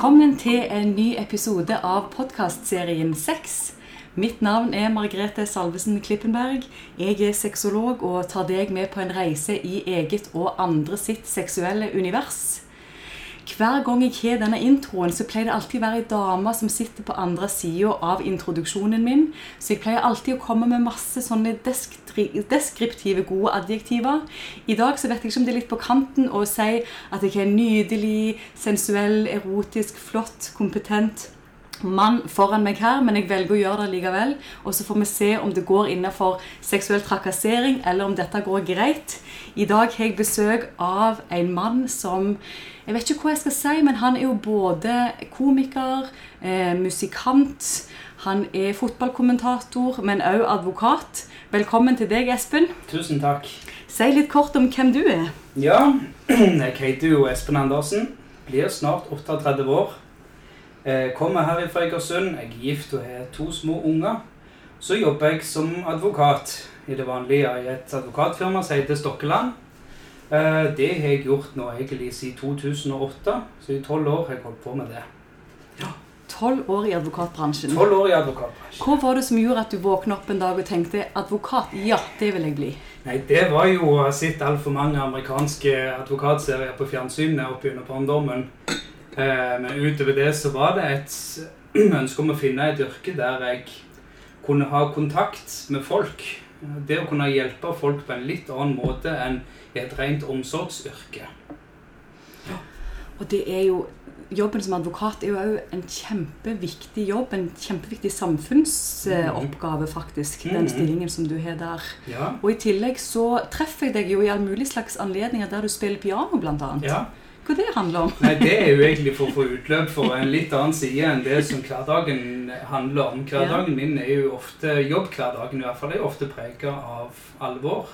Velkommen til en ny episode av podkastserien Sex. Mitt navn er Margrethe Salvesen Klippenberg. Jeg er sexolog og tar deg med på en reise i eget og andre sitt seksuelle univers. Hver gang jeg har denne introen, så pleier det alltid å være ei dame som sitter på andre sida av introduksjonen min. Så jeg pleier alltid å komme med masse sånne deskriptive, gode adjektiver. I dag så vet jeg ikke om det er litt på kanten å si at jeg er nydelig, sensuell, erotisk, flott, kompetent mann foran meg her, men jeg velger å gjøre det likevel. Og så får vi se om det går innenfor seksuell trakassering, eller om dette går greit. I dag har jeg besøk av en mann som Jeg vet ikke hva jeg skal si, men han er jo både komiker, eh, musikant, han er fotballkommentator, men òg advokat. Velkommen til deg, Espen. Tusen takk. Si litt kort om hvem du er. Ja, jeg heter jo Espen Andersen. Blir snart 38 år. Jeg kommer her fra Egersund. Jeg er gift og har to små unger. Så jobber jeg som advokat i det vanlige i et advokatfirma som heter Stokkeland. Eh, det har jeg gjort nå egentlig siden 2008, så i tolv år har jeg holdt på med det. Ja. Tolv år i advokatbransjen. 12 år i advokatbransjen. Hva var det som gjorde at du våkna opp en dag og tenkte advokat, ja, det vil jeg bli? Nei, Det var jo å ha sett altfor mange amerikanske advokatserier på fjernsynet opp under barndommen. Eh, men utover det så var det et ønske om å finne et yrke der jeg kunne ha kontakt med folk. Det å kunne hjelpe folk på en litt annen måte enn i et rent omsorgsyrke. Og det er jo Jobben som advokat er jo òg en kjempeviktig jobb. En kjempeviktig samfunnsoppgave, faktisk. Den Mhm. stillingen som du har der. Ja, Og i tillegg så treffer jeg deg jo i alle mulige slags anledninger der du spiller piano, blant annet. ja. Hva det handler om? Nei, det er jo egentlig for å få utløp for en litt annen side enn det som hverdagen handler om. Hverdagen min er jo ofte, jobbhverdagen i hvert fall, er jo ofte preget av alvor.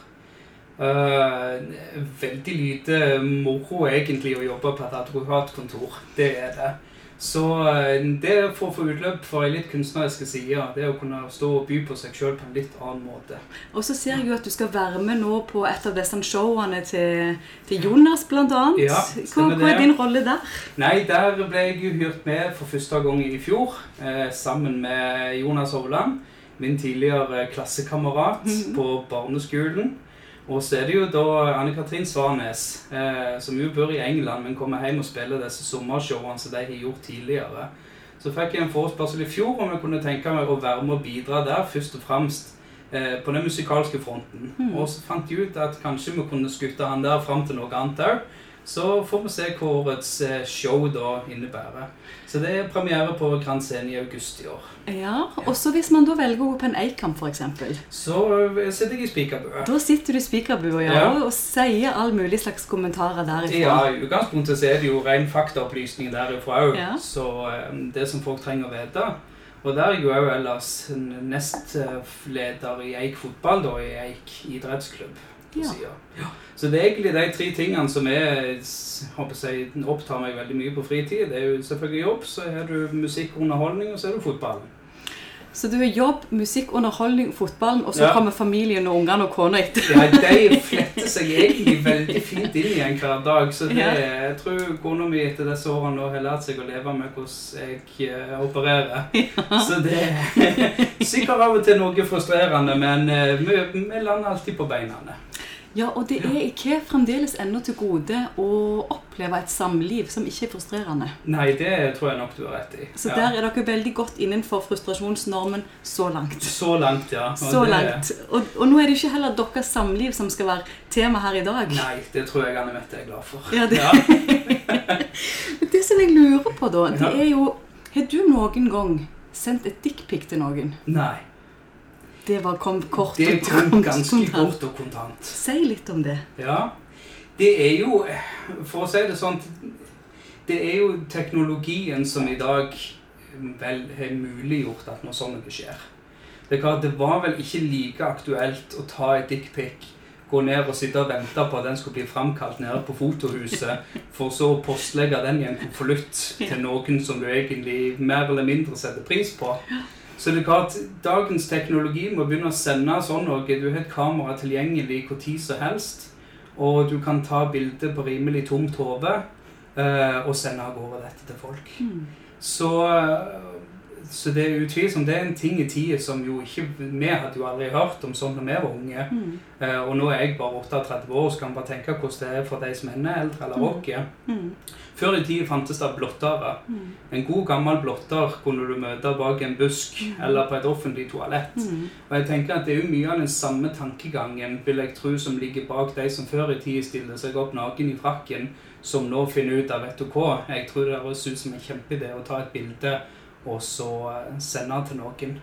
Uh, veldig lite moro egentlig å jobbe på et advokatkontor. Det er det. Så eh, det å få utløp for en litt kunstneriske side. Det å kunne stå og by på seg sjøl på en litt annen måte. Og så ser jeg jo at du skal være med nå på et av disse showene til, til Jonas, annet. Ja, hva, hva er din rolle der? Nei, der ble jeg jo hyrt med for første gang i fjor, eh, sammen med Jonas Hovland, min tidligere klassekamerat Mhm. på barneskolen. Og så er det jo da Anne-Katrin Svarnes, eh, som jo bor i England, men kommer hjem og spiller disse sommershowene som de har gjort tidligere. Så fikk jeg en forespørsel i fjor om jeg kunne tenke meg å være med og bidra der, først og fremst eh, på den musikalske fronten. Mm. Og så fant jeg ut at kanskje vi kunne skutte han der fram til noe annet òg. Så får vi se hva årets eh, show da innebærer. Så det er premiere på Grand Scene i august i år. Ja, og så hvis man da velger å gå på en Eikamp, f.eks. Så eh, sitter jeg i spikerbua. Da sitter du i spikerbua ja, Ja. og- sier all mulig slags kommentarer derifra. Ja, i utgangspunktet så er det jo ren faktaopplysning derifra òg. Ja. Så eh, det som folk trenger å vite. Og der er jeg jo òg ellers nestleder i Eik fotball, da, i Eik idrettsklubb. På Ja. siden. Så det er egentlig de tre tingene som jeg, håper jeg, opptar meg veldig mye på fritid. Det er jo selvfølgelig jobb, så har du musikk underholdning, og så er du fotball. Så du har jobb, musikk, underholdning, fotballen, og så Ja. kommer familien og ungene og kona etter. Ja, de fletter seg egentlig veldig fint inn i en hver dag. Så det, Ja. jeg tror kona mi etter disse årene har lært seg å leve med hvordan jeg eh, opererer. Så det er sikkert av og til noe frustrerende, men eh, vi, vi lander alltid på beina. Ja, og det er ikke fremdeles ennå til gode å oppleve et samliv som ikke er frustrerende. Nei, det tror jeg nok du har rett i. Så Ja. der er dere veldig godt innenfor frustrasjonsnormen så langt. Så langt, ja. Og Så det- langt. Og, og nå er det ikke heller deres samliv som skal være tema her i dag. Nei, det tror jeg Anne Mette er glad for. Ja, det- Ja. Det som jeg lurer på, da, det er jo Har du noen gang sendt et dickpic til noen? Nei. Det var kom kort Det og kom kontant. ganske kort og kontant. Si litt om det. Ja. Det er jo For å si det sånn Det er jo teknologien som i dag vel har muliggjort at noe sånt skjer. Er det var vel ikke like aktuelt å ta et dickpic, gå ned og sitte og vente på at den skulle bli framkalt nede på fotohuset, for så å postlegge den i en konvolutt til noen som du egentlig mer eller mindre setter pris på. Så det er klart, dagens teknologi må begynne å sende sånn noe. Du har et kamera tilgjengelig tid som helst, og du kan ta bilder på rimelig tomt hode. eh, og sende av gårde dette til folk. Mm. Så, så det er utvilsomt det er en ting i tida som jo ikke Vi hadde jo aldri hørt om sånn da vi var unge. Mm. Uh, og nå er jeg bare 38 år, så kan man bare tenke hvordan det er for de som er eldre eller Mm. rocker. Mm. Før i tida fantes det blottere. Mm. En god gammel blotter kunne du møte bak en busk Mm. eller på et offentlig toalett. Mm. Og jeg tenker at Det er jo mye av den samme tankegangen vil jeg tro, som ligger bak de som før i tida stilte seg opp naken i frakken, som nå finner ut av vet du hva, jeg tror det høres ut som en kjempeidé å ta et bilde og så sende den til noen.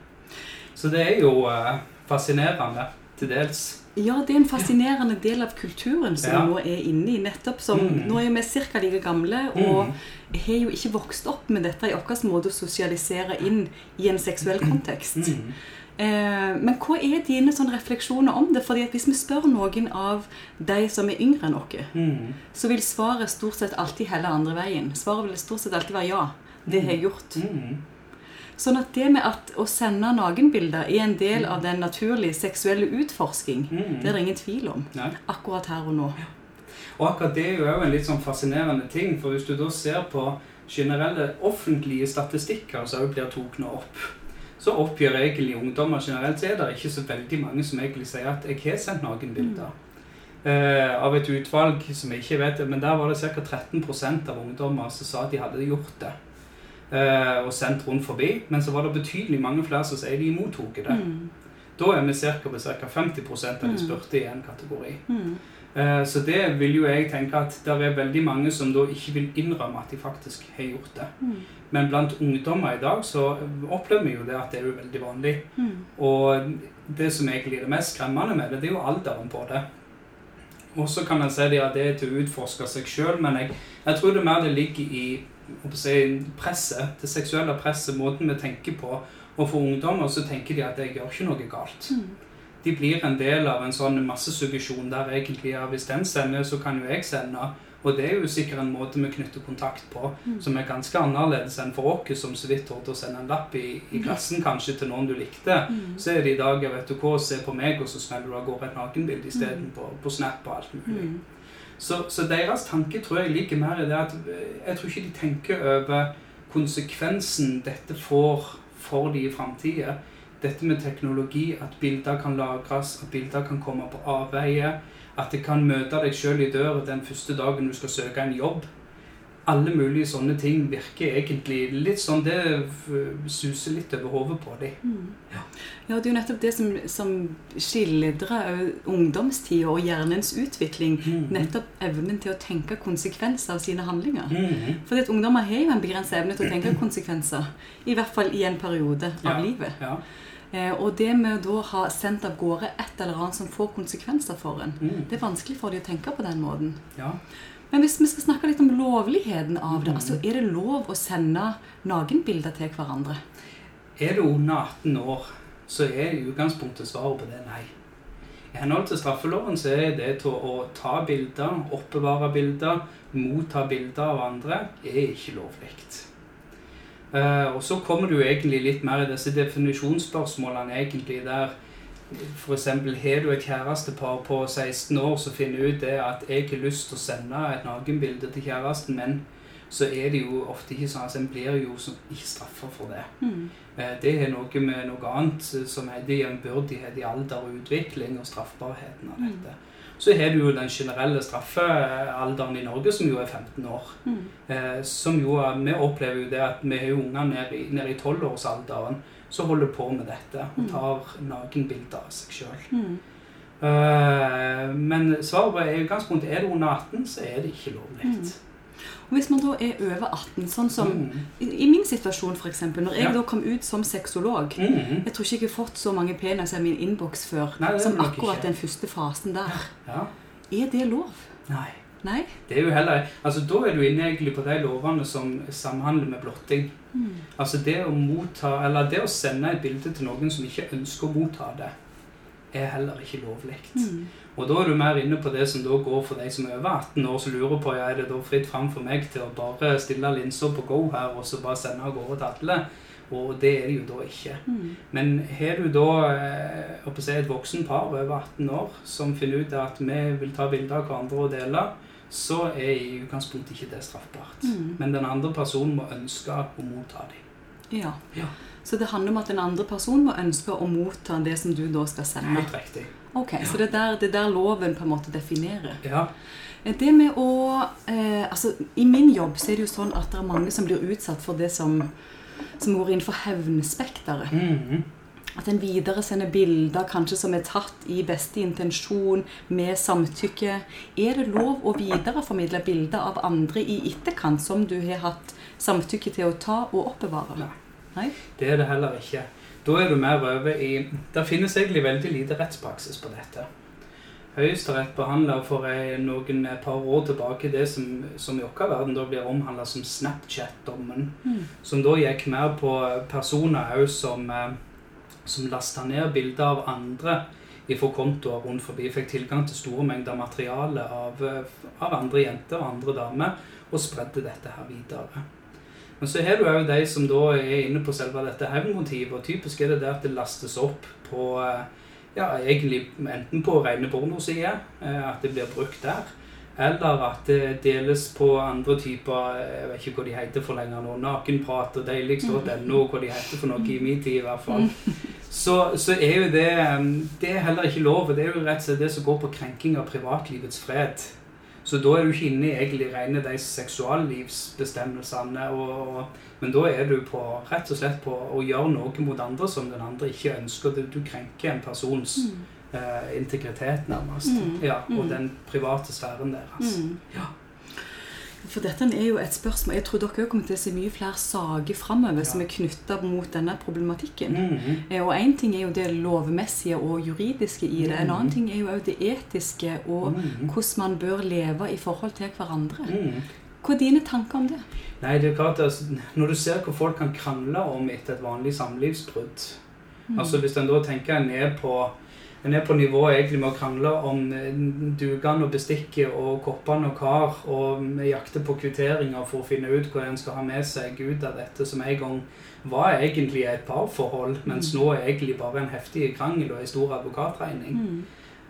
Så det er jo eh, fascinerende til dels. Ja, det er en fascinerende del av kulturen som Ja. vi nå er inne i. nettopp som, Mm. Nå er vi ca. like gamle og Mm. har jo ikke vokst opp med dette i vår måte å sosialisere inn i en seksuell kontekst. Mm. Eh, men hva er dine refleksjoner om det? Fordi Hvis vi spør noen av de som er yngre enn oss, Mm. så vil svaret stort sett alltid helle andre veien. Svaret vil stort sett alltid være ja. Det har jeg gjort. Mm. Sånn at det med at å sende nakenbilder er en del av den naturlige seksuelle utforsking, Mm. det er det ingen tvil om. Nei. Akkurat her og nå. Og akkurat det er jo en litt sånn fascinerende ting, for hvis du da ser på generelle offentlige statistikker som også blir tatt opp, så oppgjør egentlig ungdommer generelt, så er det ikke så veldig mange som egentlig sier at jeg har sendt nakenbilder. Eh, av et utvalg som jeg ikke vet, men der var det ca. 13% av ungdommer som sa at de hadde gjort det. Eh, og sendt rundt forbi. Men så var det betydelig mange flere som sier de mottok det. Mm. Da er vi ca. på ca. 50% av de Mm. spurte i en kategori. Mm. Eh, Så det vil jo jeg tenke at det er veldig mange som da ikke vil innrømme at de faktisk har gjort det. Mm. Men blant ungdommer i dag så opplever vi jo det at det er jo veldig vanlig. Mm. Og det som egentlig er det mest skremmende med det, det er jo alderen på det. Og så kan en si at det er til å utforske seg sjøl, men jeg, jeg tror det mer det ligger i si, presset, det seksuelle presset, måten vi tenker på. Og for ungdommer så tenker de at jeg gjør ikke noe galt Mm. de blir en del av en sånn massesuggesjon der egentlig ja, hvis den sender, så kan jo jeg sende. Og det er jo sikkert en måte vi knytter kontakt på Mm. som er ganske annerledes enn for oss som så vidt torde å sende en lapp i, i klassen kanskje til noen du likte. Mm. Så er det i dag jeg vet du hva, se på meg, og så smeller du av gårde et nakenbilde isteden på, på Snap og alt mulig. Så, så deres tanke tror jeg ligger mer i det at eh, jeg tror ikke de tenker over konsekvensen dette får for de i framtida. Dette med teknologi, at bilder kan lagres, at bilder kan komme på avveie. At det kan møte deg sjøl i døra den første dagen du skal søke en jobb. Alle mulige sånne ting virker egentlig litt sånn Det suser litt over hodet på dem. Mm. Ja. Ja, det er jo nettopp det som, som skildrer ungdomstida og hjernens utvikling. Mm. Nettopp evnen til å tenke konsekvenser av sine handlinger. Mm. At ungdommer har jo en begrenset evne til å tenke konsekvenser. I hvert fall i en periode av Ja. livet. Ja. Eh, og det med å da ha sendt av gårde et eller annet som får konsekvenser for en, Mhm. det er vanskelig for dem å tenke på den måten. ja. Men hvis vi skal snakke litt om lovligheten av det, Mhm. altså er det lov å sende nakenbilder til hverandre? Er du under 18 år, så er i utgangspunktet svaret på det nei. I henhold til straffeloven så er det til å ta bilder, oppbevare bilder, motta bilder av andre, er ikke lovlig. Eh, og så kommer du egentlig litt mer i disse definisjonsspørsmålene egentlig der eksempel, har du et kjærestepar på 16 år som finner ut det at jeg har lyst til å sende et nakenbilde til kjæresten min, så er det jo ofte ikke sånn at en blir jo som ikke straffa for det. Mm. Eh, Det har noe med noe annet eh, som heter jevnbyrdighet i alder og utvikling og straffbarheten av dette. Så har du jo den generelle straffealderen i Norge, som jo er 15 år. Mm. Eh, som jo, Vi opplever jo det at vi har jo unger ned i, ned i 12-årsalderen som holder på med dette og Mm. tar nakenbilder av seg sjøl. Mm. Men svaret på utgangspunktet er du under 18, så er det ikke lovlig. Mm. Og hvis man da er over 18, sånn som Mm. i, i min situasjon f.eks., når jeg Ja. da kom ut som sexolog Mm. Jeg tror ikke jeg har fått så mange peniser i min innboks før Nei, som akkurat ikke. den første fasen der. Ja. Er det lov? Nei. Nei? Det er jo heller, altså Da er du inne egentlig på de lovene som samhandler med blotting. Mm. Altså det å motta, eller det å sende et bilde til noen som ikke ønsker å motta det, er heller ikke lovlig. Mm. Og da er du mer inne på det som da går for de som er over 18 år, som lurer på ja, er det da fritt fram for meg til å bare stille linser på go her og så bare sende av gårde til alle. Og det er det jo da ikke. Mm. Men har du da eh, si, et voksen par over 18 år som finner ut at vi vil ta bilder av hverandre og dele, så er i utgangspunktet ikke det straffbart. Mm. Men den andre personen må ønske å motta dem. Ja. Ja. Så det handler om at den andre personen må ønske å motta det som du da skal sende. Helt riktig. Ok, Så det er der, det er der loven på en måte definerer. Ja. Det med å eh, altså, I min jobb så er det jo sånn at det er mange som blir utsatt for det som, som går innenfor hevnspekteret. Mhm. At en videresender bilder kanskje som er tatt i beste intensjon, med samtykke. Er det lov å videreformidle bilder av andre i etterkant som du har hatt samtykke til å ta og oppbevare? Nei. Nei? Det er det heller ikke. Da er du mer over i Det finnes egentlig veldig lite rettspraksis på dette. Høyesterett behandla for noen par år tilbake det som, som i vår verden da blir omhandla som Snapchat-dommen. Mm. Som da gikk mer på personer òg som, eh, som lasta ned bilder av andre ifra kontoer rundt forbi. Fikk tilgang til store mengder materiale av, eh, av andre jenter og andre damer, og spredde dette her videre. Men så har du òg de som da er inne på selve dette hevnmotivet. Og typisk er det der at det lastes opp på eh, ja, egentlig enten på rene pornosider, eh, at det blir brukt der. Eller at det deles på andre typer Jeg vet ikke hva de heter for lenger nå. Nakenprat og deiligst.no, hva de heter for noe i min tid i hvert fall. Så, så er jo det Det er heller ikke lov. Det er jo rett og slett det som går på krenking av privatlivets fred. Så da er du ikke inne i egentlig rene de seksuallivsbestemmelsene. Og, og, men da er du på, rett og slett på å gjøre noe mot andre som den andre ikke ønsker. Du, du krenker en persons Mm. eh, integritet, nærmest. Mm. Ja, og Mm. den private sfæren deres. Mm. Ja. For dette er jo et spørsmål Jeg tror dere kommer til å se mye flere saker framover som er knytta mot denne problematikken. Mm -hmm. Og én ting er jo det lovmessige og juridiske i det. En Mhm. annen ting er jo det etiske og Mhm. hvordan man bør leve i forhold til hverandre. Mhm. Hva er dine tanker om det? Nei, det er klart altså, Når du ser hvor folk kan krangle om etter et vanlig samlivsbrudd Mm. Altså Hvis en da tenker en er på en er på nivå egentlig med å krangle om eh, dugene og bestikket og koppene og kar, og vi jakter på kvitteringer for å finne ut hva en skal ha med seg ut av dette, som en gang var egentlig et parforhold, mens Mm. nå er egentlig bare en heftig krangel og en stor advokatregning. Mm.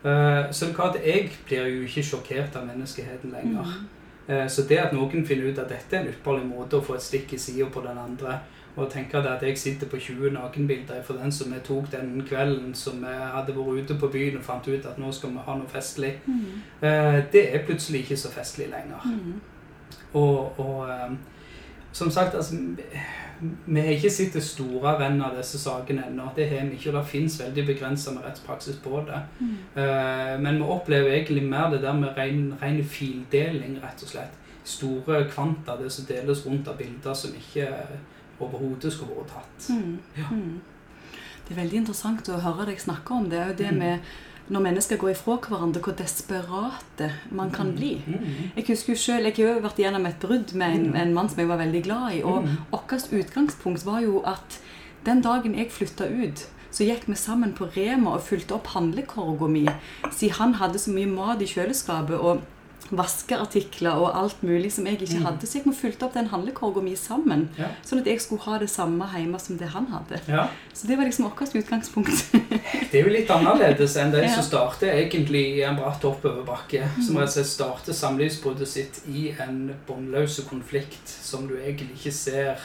Eh, Så det er klart, jeg blir jo ikke sjokkert av menneskeheten lenger. Mm. Eh, Så det at noen finner ut at dette er en ypperlig måte å få et stikk i sida på den andre, og tenker det at jeg sitter på 20 nakenbilder for den som jeg tok den kvelden som jeg hadde vært ute på byen og fant ut at nå skal vi ha noe festlig, Mm. eh, det er plutselig ikke så festlig lenger. Mm. Og, og eh, som sagt, altså Vi har ikke sett det store rennet av disse sakene ennå. Det har vi ikke, og det fins veldig begrensa med rettspraksis på det. Mm. Eh, Men vi opplever egentlig mer det der med ren, ren fildeling, rett og slett. Store kvanta, det som deles rundt av bilder som ikke overhodet skulle vært tatt. Mm. Ja. Mm. Det er veldig interessant å høre deg snakke om det. Og det Mm. med når mennesker går ifra hverandre, hvor desperate man kan bli. Mm. Jeg husker jo selv, jeg har jo vært gjennom et brudd med en, en mann som jeg var veldig glad i. Og vårt utgangspunkt var jo at den dagen jeg flytta ut, så gikk vi sammen på Rema og fulgte opp handlekorga mi, siden han hadde så mye mat i kjøleskapet og vaskeartikler og alt mulig som jeg ikke Mm. hadde. Så jeg må fylte opp den handlekorga mi sammen, Ja. sånn at jeg skulle ha det samme hjemme som det han hadde. ja. Så det var liksom vårt utgangspunkt. Det er jo litt annerledes enn de Ja. som starter egentlig i en bratt oppoverbakke. Som Mm. rett og slett starter samlivsbruddet sitt i en båndløs konflikt som du egentlig ikke ser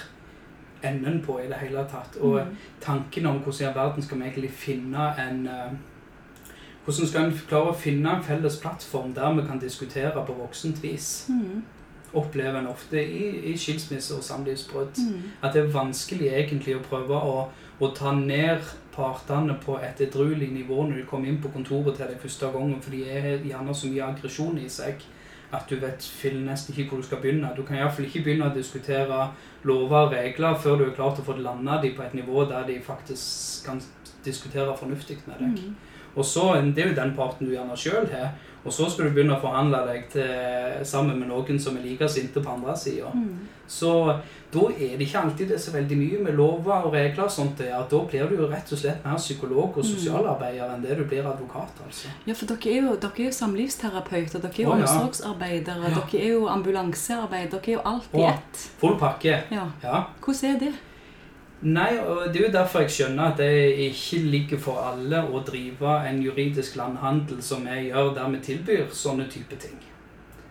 enden på i det hele tatt. Og Mm. tanken om hvordan i all verden skal vi egentlig finne en eh, Hvordan skal en klare å finne en felles plattform der vi kan diskutere på voksent vis? Mm. Opplever en ofte i, i skilsmisse og samlivsbrudd. Mm. At det er vanskelig egentlig å prøve å, å ta ned partene på et edruelig nivå når de kommer inn på kontoret til deg første gangen, for de er gjerne så mye aggresjon i seg at du vet nesten ikke hvor du skal begynne. Du kan iallfall ikke begynne å diskutere lover og regler før du er klar til å få landa de på et nivå der de faktisk kan diskutere fornuftig med deg. Mm. Og så, Det er jo den parten du gjerne sjøl har. Og så skal du begynne å forhandle deg til, sammen med noen som er like sinte på andre sida. Mm. Så da er det ikke alltid det er så veldig mye med lover og regler og sånt. at Da blir du jo rett og slett mer psykolog og Mm. sosialarbeider enn det du blir advokat. altså. Ja, for dere er jo, dere er jo samlivsterapeuter, dere er jo ja. omsorgsarbeidere, Ja. dere er jo ambulansearbeidere, dere er jo alt i ett. Full pakke. Ja. Ja. Hvordan er det? Nei, og det er jo derfor jeg skjønner at det ikke ligger for alle å drive en juridisk landhandel som jeg gjør, der vi tilbyr sånne type ting.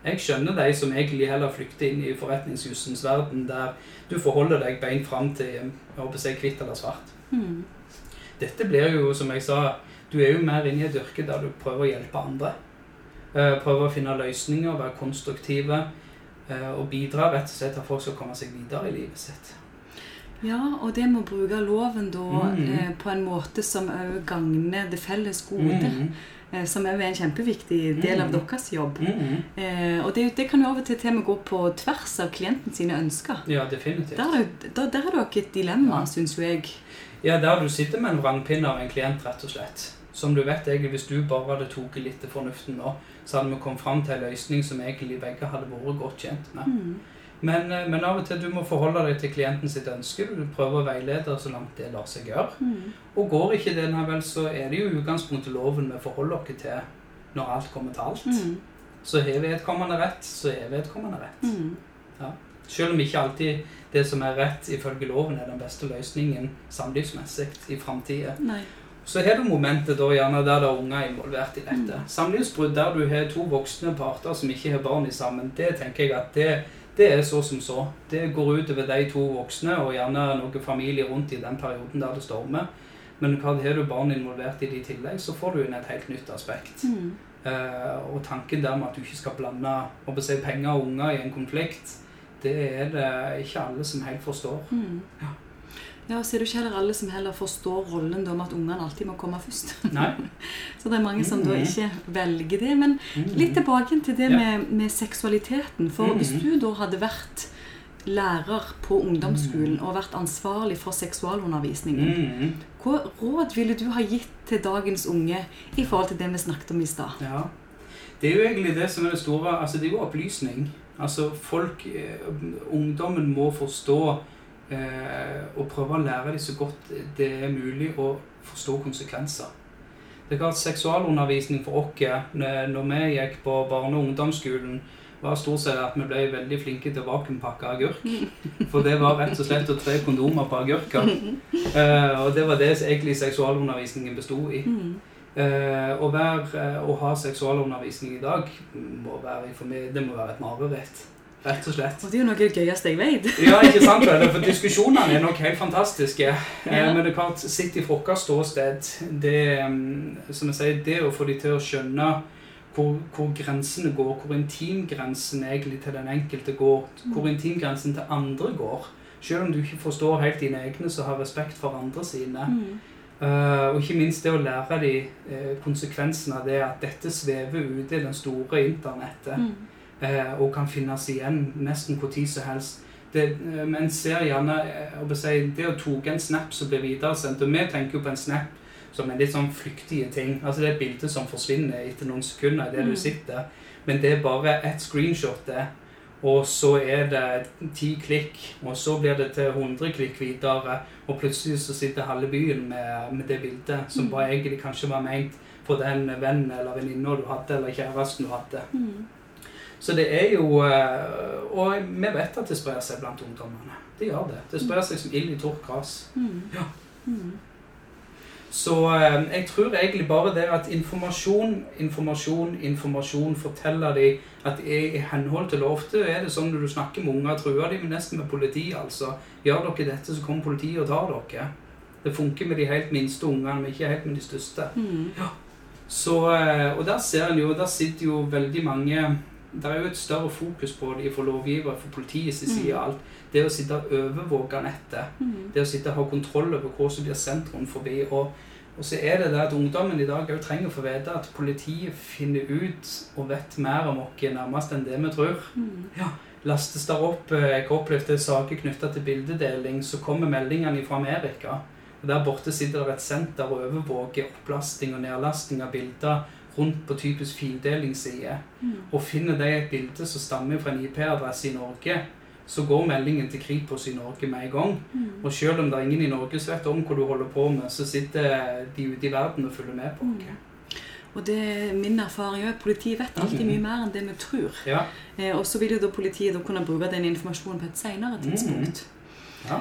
Jeg skjønner de som egentlig heller flykter inn i forretningshusens verden, der du forholder deg beint fram til jeg håper si, hvitt eller svart. Mm. Dette blir jo, som jeg sa, du er jo mer inne i et yrke der du prøver å hjelpe andre. Eh, Prøver å finne løsninger, være konstruktive eh, og bidra rett og slett til at folk skal komme seg videre i livet sitt. Ja, og det med å bruke loven da Mm. eh, på en måte som òg gagner det felles gode, Mm. eh, som òg er en kjempeviktig del av Mm. deres jobb. Mm. Eh, og det, det kan jo av og til til og med gå på tvers av klienten sine ønsker. Ja, definitivt. Der er, der, der er det et dilemma, Ja. syns jo jeg. Ja, der du sitter med en vrangpinne av en klient, rett og slett. Som du vet, egentlig, hvis du bare hadde tatt litt til fornuften nå, så hadde vi kommet fram til en løsning som egentlig begge hadde vært godt tjent med. Mm. Men, eh, men av og til du må forholde deg til klienten sitt ønske. Du prøver å veilede så langt det lar seg gjøre. Mm. Og går ikke det, vel, så er det jo utgangspunktet loven vi forholder oss til når alt kommer til alt. Mm. Så har vedkommende rett, så er vedkommende rett. Mm. Selv om ikke alltid det som er rett ifølge loven, er den beste løsningen samlivsmessig i framtida. Så har du momentet da gjerne der det er unger involvert i dette. Mm. Samlivsbrudd der du har to voksne parter som ikke har barn i sammen, det tenker jeg at det, det er så som så. Det går utover de to voksne og gjerne noe familie rundt i den perioden der det stormer. Men har du barn involvert i det i tillegg, så får du inn et helt nytt aspekt. Mm. Uh, og tanken der med at du ikke skal blande si, penger og unger i en konflikt, det er det ikke alle som helt forstår. Mm. Ja. Ja, så er det ikke heller alle som heller forstår rollen da med at ungene alltid må komme først. Nei. Så det er mange som da Mhm. ikke velger det. Men litt tilbake til det med, med seksualiteten. For Mhm. hvis du da hadde vært lærer på ungdomsskolen og vært ansvarlig for seksualundervisningen, Mm. hva råd ville du ha gitt til dagens unge i forhold til det vi snakket om i stad? Ja. Det er jo egentlig det som er det store. Altså, det er jo opplysning. Altså, folk eh, Ungdommen må forstå og prøve å lære dem så godt det er mulig å forstå konsekvenser. Det klart Seksualundervisning for oss når når vi gikk på barne- og ungdomsskolen, var stort sett at vi ble veldig flinke til å vakuumpakke agurk. For det var rett og slett å tre kondomer på agurker. Eh, og det var det egentlig seksualundervisningen bestod i. Eh, å, være, eh, å ha seksualundervisning i dag må være, det må være et mareritt. Rett og slett. Og det er jo noe av det gøyeste jeg vet. Ja, ikke sant? vel? For diskusjonene er nok helt fantastiske. Eh, Ja. Men det er klart, sitt i frokost ståsted, det, mm, som jeg sier, det å få de til å skjønne hvor, hvor grensene går, hvor intimgrensen egentlig til den enkelte går, hvor intimgrensen til andre går. Selv om du ikke forstår helt dine egne, så ha respekt for andre sine. Mm. Uh, og ikke minst det å lære de uh, konsekvensen av det at dette svever ute i den store internettet Mm. Eh, og kan finnes igjen nesten hvor tid som helst. Det, eh, men ser gjerne eh, si, Det å ta en snap som blir videresendt Og vi tenker jo på en snap som en litt sånn flyktige ting. Altså Det er et bilde som forsvinner etter noen sekunder i det Mm. du sitter. Men det er bare ett screenshot, det. Og så er det ti klikk, og så blir det til 100 klikk videre. Og plutselig så sitter halve byen med, med det bildet, som Mm. bare egentlig kanskje var ment for den vennen eller venninna du hadde, eller kjæresten du hadde. Mm. Så det er jo eh, Og vi vet at det sprer seg blant ungdommene. Det gjør det. Det sprer seg som ild i tørt gress. Mm. Ja. Mm. Så eh, jeg tror egentlig bare det at informasjon, informasjon, informasjon forteller de at i henhold til lov. Ofte er det sånn når du snakker med unger, truer de nesten med politi, altså. Gjør dere dette, så kommer politiet og tar dere. Det funker med de helt minste ungene, men ikke helt med de største. Mm. Så, eh, og der ser en jo, der sitter jo veldig mange Det er jo et større fokus på det fra lovgiver, fra politiets side og alt. Det å sitte og overvåke nettet. Mm. Det å sitte og ha kontroll over hva som blir sendt rundt forbi. Og, og så er det det at ungdommen i dag òg trenger å få vite at politiet finner ut og vet mer om oss nærmest enn det vi tror. Mm. Lastes der opp eh, Jeg har opplevd saker knytta til bildedeling, så kommer meldingene fra Amerika. Og Der borte sitter det et senter og overvåker opplasting og nedlasting av bilder rundt på typisk findelingsside Mm. Og finner de et bilde som stammer fra en IP-adresse i Norge, så går meldingen til Kripos i Norge med en gang. Mm. Og selv om det er ingen i Norge som vet om hva du holder på med, så sitter de ute i verden og følger med på Mm. oss. Og det er min erfaring òg. Politiet vet alltid Mm. mye mer enn det vi tror. Ja. Eh, og så vil jo da politiet da kunne bruke den informasjonen på et senere tidspunkt. Ja.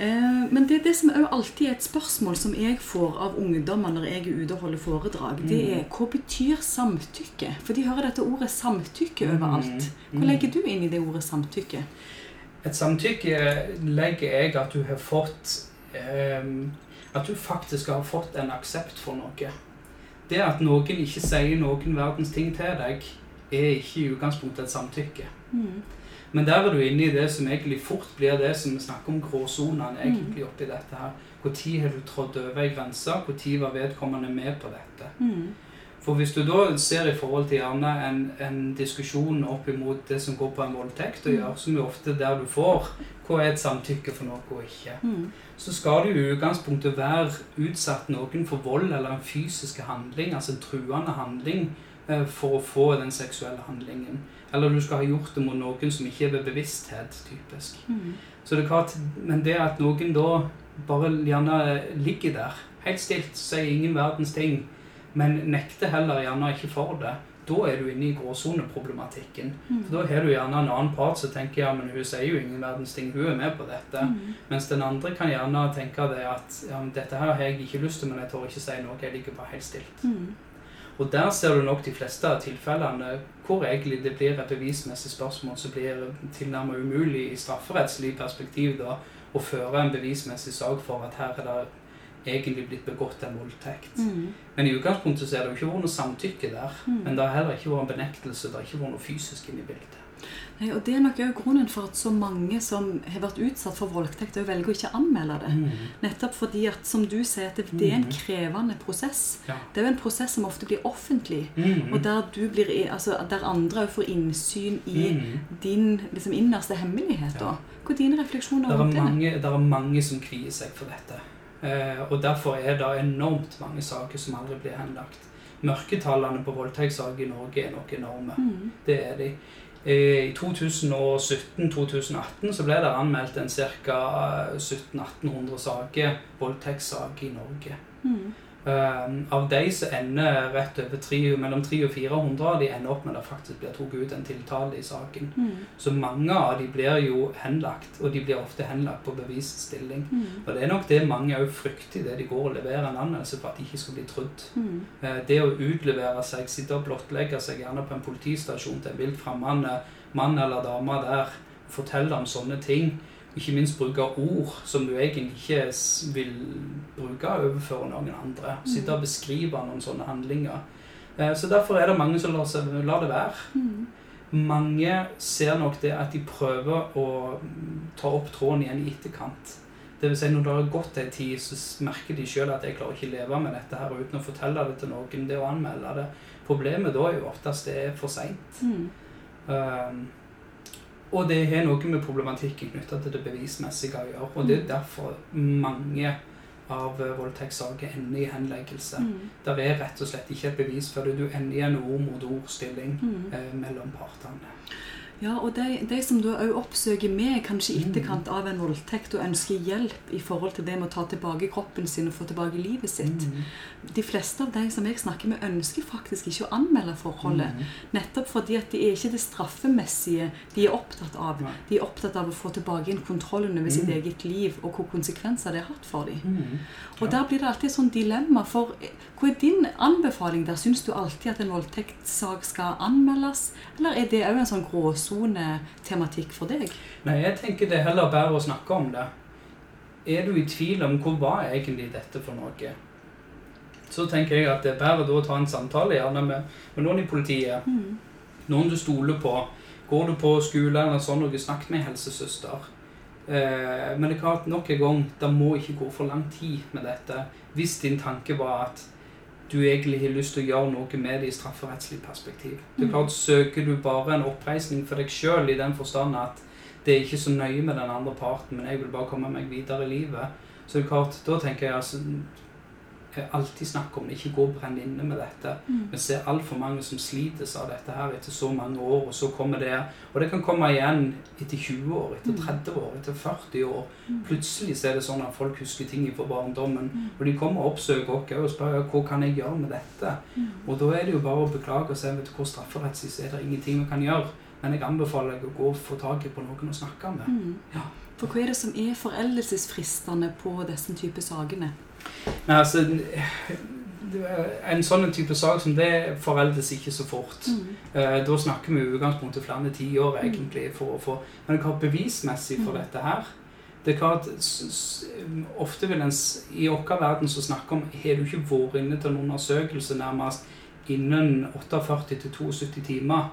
Eh, Men det, det som er alltid er et spørsmål som jeg får av ungdommer når jeg er ute og holder foredrag, det Mm. er hva betyr samtykke? For de hører dette ordet samtykke Mm. overalt. Hva Mm. legger du inn i det ordet samtykke? Et samtykke legger jeg at du har fått ehm, At du faktisk har fått en aksept for noe. Det at noen ikke sier noen verdens ting til deg, er ikke i utgangspunktet et samtykke. Mm. Men der er du inne i det som egentlig fort blir det som vi snakker om gråsonene egentlig oppi dette her. Når har du trådt over ei grense? Når var vedkommende med på dette? Mm. For hvis du da ser i forhold til gjerne en, en diskusjon opp imot det som går på en voldtekt å gjøre, som er ofte der du får hva er et samtykke for noe og ikke, Mm. så skal du i utgangspunktet være utsatt noen for vold eller en fysisk handling, altså en truende handling, eh, for å få den seksuelle handlingen. Eller du skal ha gjort det mot noen som ikke er ved bevissthet, typisk. Mm. Så det er klart, Men det at noen da bare gjerne ligger der, helt stilt, sier ingen verdens ting, men nekter heller gjerne ikke for det, da er du inne i gråsoneproblematikken. Mm. For Da har du gjerne en annen part som tenker ja, men hun sier jo ingen verdens ting, hun er med på dette. Mm. Mens den andre kan gjerne tenke det at ja, men dette her har jeg ikke lyst til, men jeg tør ikke si noe, jeg ligger bare helt stilt. Mm. Og der ser du nok de fleste av tilfellene hvor egentlig det blir et bevismessig spørsmål som blir tilnærmet umulig i strafferettslig perspektiv da, å føre en bevismessig sak for at her er det egentlig blitt begått en voldtekt. Mm. Men i utgangspunktet så er det jo ikke vært noe samtykke der. Mm. Men det har heller ikke vært en benektelse, det har ikke vært noe fysisk inne i bildet. Nei, og Det er nok også grunnen for at så mange som har vært utsatt for voldtekt, velger å ikke anmelde det. Nettopp fordi at, som du sier, at det, det er en Mm. krevende prosess. Ja. Det er jo en prosess som ofte blir offentlig, Mm. og der, du blir, altså, der andre òg får innsyn i Mm. din liksom, innerste hemmelighet. Ja. Hva er dine refleksjoner er, rundt det? mange, det er mange som kvier seg for dette. Eh, og Derfor er det enormt mange saker som aldri blir henlagt. Mørketallene på voldtektssaker i Norge er nok enorme. Mm. Det er de. Eh, I 2017-2018 så ble det anmeldt en ca. 1700-1800 saker, voldtektssaker i Norge. Mm. Eh, av de som ender rett over 3, mellom 300 og 400 de ender opp med at det faktisk blir tatt ut en tiltale i saken. Mm. Så mange av de blir jo henlagt, og de blir ofte henlagt på bevisstilling. Mm. Og det er nok det mange òg frykter idet de går og leverer en anmeldelse for at de ikke skal bli trodd. Mm. Uh, Det å utlevere seg, sitte og blottlegge seg gjerne på en politistasjon til en vilt fremmed mann eller dame der, fortelle om sånne ting, ikke minst bruke ord som du egentlig ikke vil bruke overfor noen andre. Sitte og beskrive noen sånne handlinger. Eh, Så derfor er det mange som lar, seg, lar det være. Mm. Mange ser nok det at de prøver å mm, ta opp tråden igjen i etterkant. Det vil si når det har gått en tid, så merker de sjøl at jeg klarer ikke leve med dette her uten å fortelle det til noen. Det å anmelde det. Problemet da er jo oftest det er for seint. Mm. Um, og det har noe med problematikken knytta til det bevismessige å gjøre. Og det er derfor mange av eh, voldtektssaker ender i henleggelse. Mm. Det er rett og slett ikke et bevis før du ender i en ord mot ord-stilling Mm. eh, mellom partene. Ja, og de, de som da òg oppsøker meg, kanskje i Mm. etterkant av en voldtekt, og ønsker hjelp i forhold til det med å ta tilbake kroppen sin og få tilbake livet sitt Mm. De fleste av de som jeg snakker med, ønsker faktisk ikke å anmelde forholdet. Mm. Nettopp fordi at det er ikke det straffemessige de er opptatt av. Nei. De er opptatt av å få tilbake inn kontrollen over sitt Mm. eget liv og hvor konsekvenser det har hatt for dem. Mm. Og der blir det alltid et sånt dilemma. For hva er din anbefaling der? Syns du alltid at en voldtektssak skal anmeldes? Eller er det òg en sånn gråsonetematikk for deg? Nei, jeg tenker det er heller bare å snakke om det. Er du i tvil om hvor var egentlig dette for noe, så tenker jeg at det er bedre å ta en samtale gjerne med, med noen i politiet. Mm. Noen du stoler på. Går du på skole eller sånn, og snakk med helsesøster. Eh, men det er klart, nok en gang, det må ikke gå for lang tid med dette. Hvis din tanke var at du egentlig har lyst til å gjøre noe med det i strafferettslig perspektiv. Det er Mm. klart, Søker du bare en oppreisning for deg sjøl i den forstand at det er ikke så nøye med den andre parten, men jeg vil bare komme meg videre i livet, så det er klart, da tenker jeg altså alltid snakk om det, ikke gå og brenn inne med dette. Mm. Vi ser altfor mange som slites av dette her etter så mange år, og så kommer det Og det kan komme igjen etter 20 år, etter Mm. 30 år, etter 40 år. Mm. Plutselig så er det sånn at folk husker ting fra barndommen. Mm. Og de kommer og oppsøker oss og spør hva kan jeg gjøre med dette. Mm. Og da er det jo bare å beklage og si vet du hvor strafferettslig så er det ingenting vi kan gjøre. Men jeg anbefaler deg å gå og få tak i på noen å snakke med. Mm. Ja. For hva er det som er foreldelsesfristende på disse type sakene? Nei, altså, en sånn type sak som det foreldes ikke så fort. Mm. Eh, da snakker vi i utgangspunktet flere tiår egentlig for å få Men hva bevismessig for Mm. dette her det er klart, Ofte vil en I vår verden så snakker om Har du ikke vært inne til en undersøkelse nærmest innen 48 til 72 timer,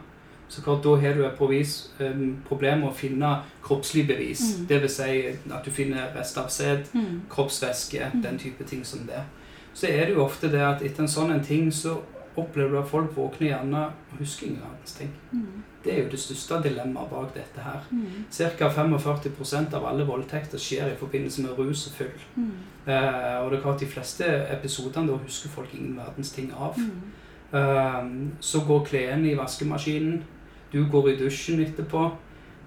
så klart da har du et provis, um, problem med å finne kroppslig bevis. Mm. Det vil si at du finner rester av sæd, Mm. kroppsvæske, Mm. den type ting som det. Så er det jo ofte det at etter en sånn en ting så opplever du at folk våkner gjerne og husker ingen verdens ting. Mm. Det er jo det største dilemmaet bak dette her. Mm. Ca. 45% av alle voldtekter skjer i forbindelse med rus og fyll. Eh, og det er klart de fleste episodene da husker folk ingen verdens ting av. Eh, så går klærne i vaskemaskinen. Du går i dusjen etterpå.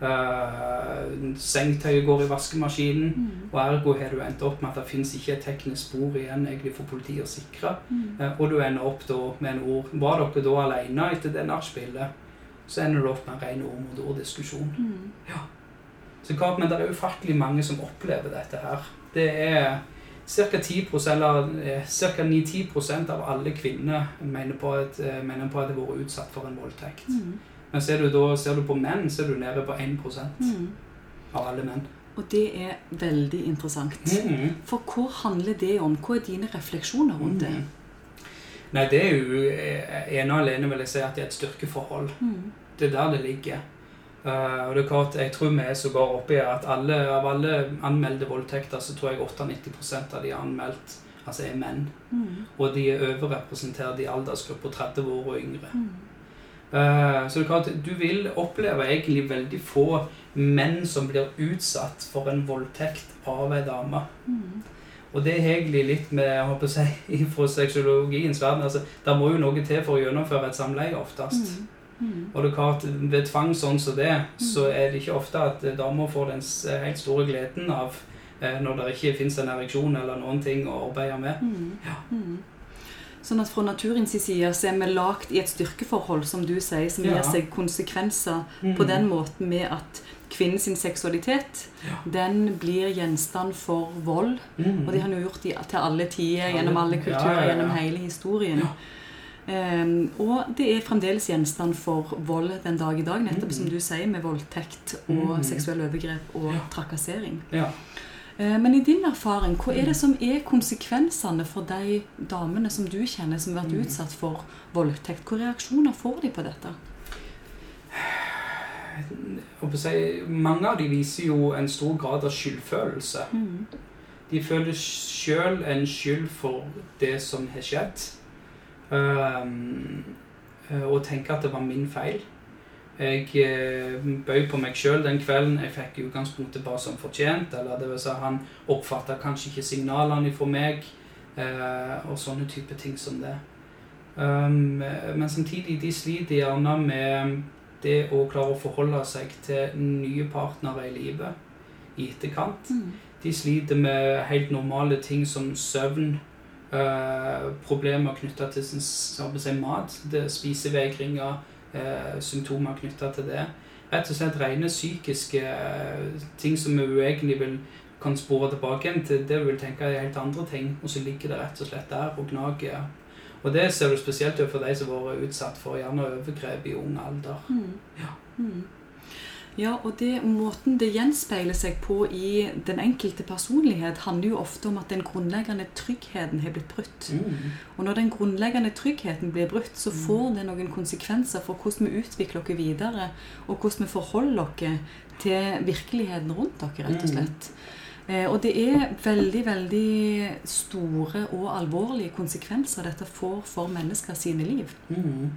Uh, sengetøyet går i vaskemaskinen. Mm. Og ergo har du endt opp med at det finnes ikke et teknisk spor igjen egentlig for politiet å sikre. Mm. Uh, og du ender opp da med en ord Var dere da alene etter det nachspielet, så ender du opp med en ren ord mot ord-diskusjon. Mm. Så klart, Men det er ufattelig mange som opplever dette her. Det er ca. 10 eller eh, ca. 9-10% av alle kvinner mener på at, eh, mener på at de har vært utsatt for en voldtekt. Mm. Men ser du, da, ser du på menn, så er du nede på 1 Mm. av alle menn. Og det er veldig interessant. Mm. For hva handler det om? Hva er dine refleksjoner rundt det? Mhm. Nei, det er jo eh, ene og alene vil jeg si at det er et styrkeforhold. Mm. Det er der det ligger. Uh, og det er klart, Jeg tror vi er så bare i at alle, av alle anmeldte voldtekter, så tror jeg 98% av de er anmeldt altså er menn. Mm. Og de er overrepresentert i aldersgruppa 30 år og yngre. Mm. Eh, så du vil oppleve egentlig veldig få menn som blir utsatt for en voldtekt av ei dame. Mm. Og det er egentlig litt med jeg håper å si, fra sexologiens verden. altså, Det må jo noe til for å gjennomføre et samleie oftest. Mm. Mm. Og det er klart, ved tvang sånn som det, så er det ikke ofte at damer får den helt store gleden av eh, når det ikke finnes en ereksjon eller noen ting å arbeide med. Mm. Ja. Mm. Sånn at fra naturens side så er vi lagt i et styrkeforhold, som du sier, som Ja. gir seg konsekvenser på den måten med at kvinnens seksualitet Ja. den blir gjenstand for vold. Mm. Og det har hun gjort i, til alle tider, gjennom alle kulturer, ja, gjennom hele historien. Ehm, og det er fremdeles gjenstand for vold den dag i dag, nettopp Mm. som du sier, med voldtekt og Mm. seksuelle overgrep og trakassering. Ja. Eh, Men i din erfaring, hva er det som er konsekvensene for de damene som du kjenner som har vært Mm. utsatt for voldtekt? Hvilke reaksjoner får de på dette? Si, mange av de viser jo en stor grad av skyldfølelse. Mm. De føler sjøl en skyld for det som har skjedd. Um, og tenker at det var min feil. Jeg eh, bøy på meg sjøl den kvelden. Jeg fikk utgangspunktet bare som fortjent. Eller det vil si, han oppfatta kanskje ikke signalene fra meg, eh, og sånne type ting som det. Um, men samtidig, de sliter gjerne med det å klare å forholde seg til nye partnere i livet i etterkant. Mm. De sliter med helt normale ting som søvn, eh, problemer knytta til sin si, mat, det er spisevegringer, symptomer knytta til det. Rett og slett rene psykiske eh, ting som vi egentlig vil kan spore tilbake igjen til det vi vil tenke er helt andre ting, og så ligger det rett og slett der og gnager. Og det ser du spesielt for de som har vært utsatt for gjerne overgrep i ung alder. Mm. Ja. Mm. Ja, og det, måten det gjenspeiler seg på i den enkelte personlighet, handler jo ofte om at den grunnleggende tryggheten har blitt brutt. Mm. Og når den grunnleggende tryggheten blir brutt, så Mm. får det noen konsekvenser for hvordan vi utvikler oss videre, og hvordan vi forholder oss til virkeligheten rundt dere, rett og Mm. slett. Eh, og det er veldig, veldig store og alvorlige konsekvenser dette får for mennesker sine liv. Mhm.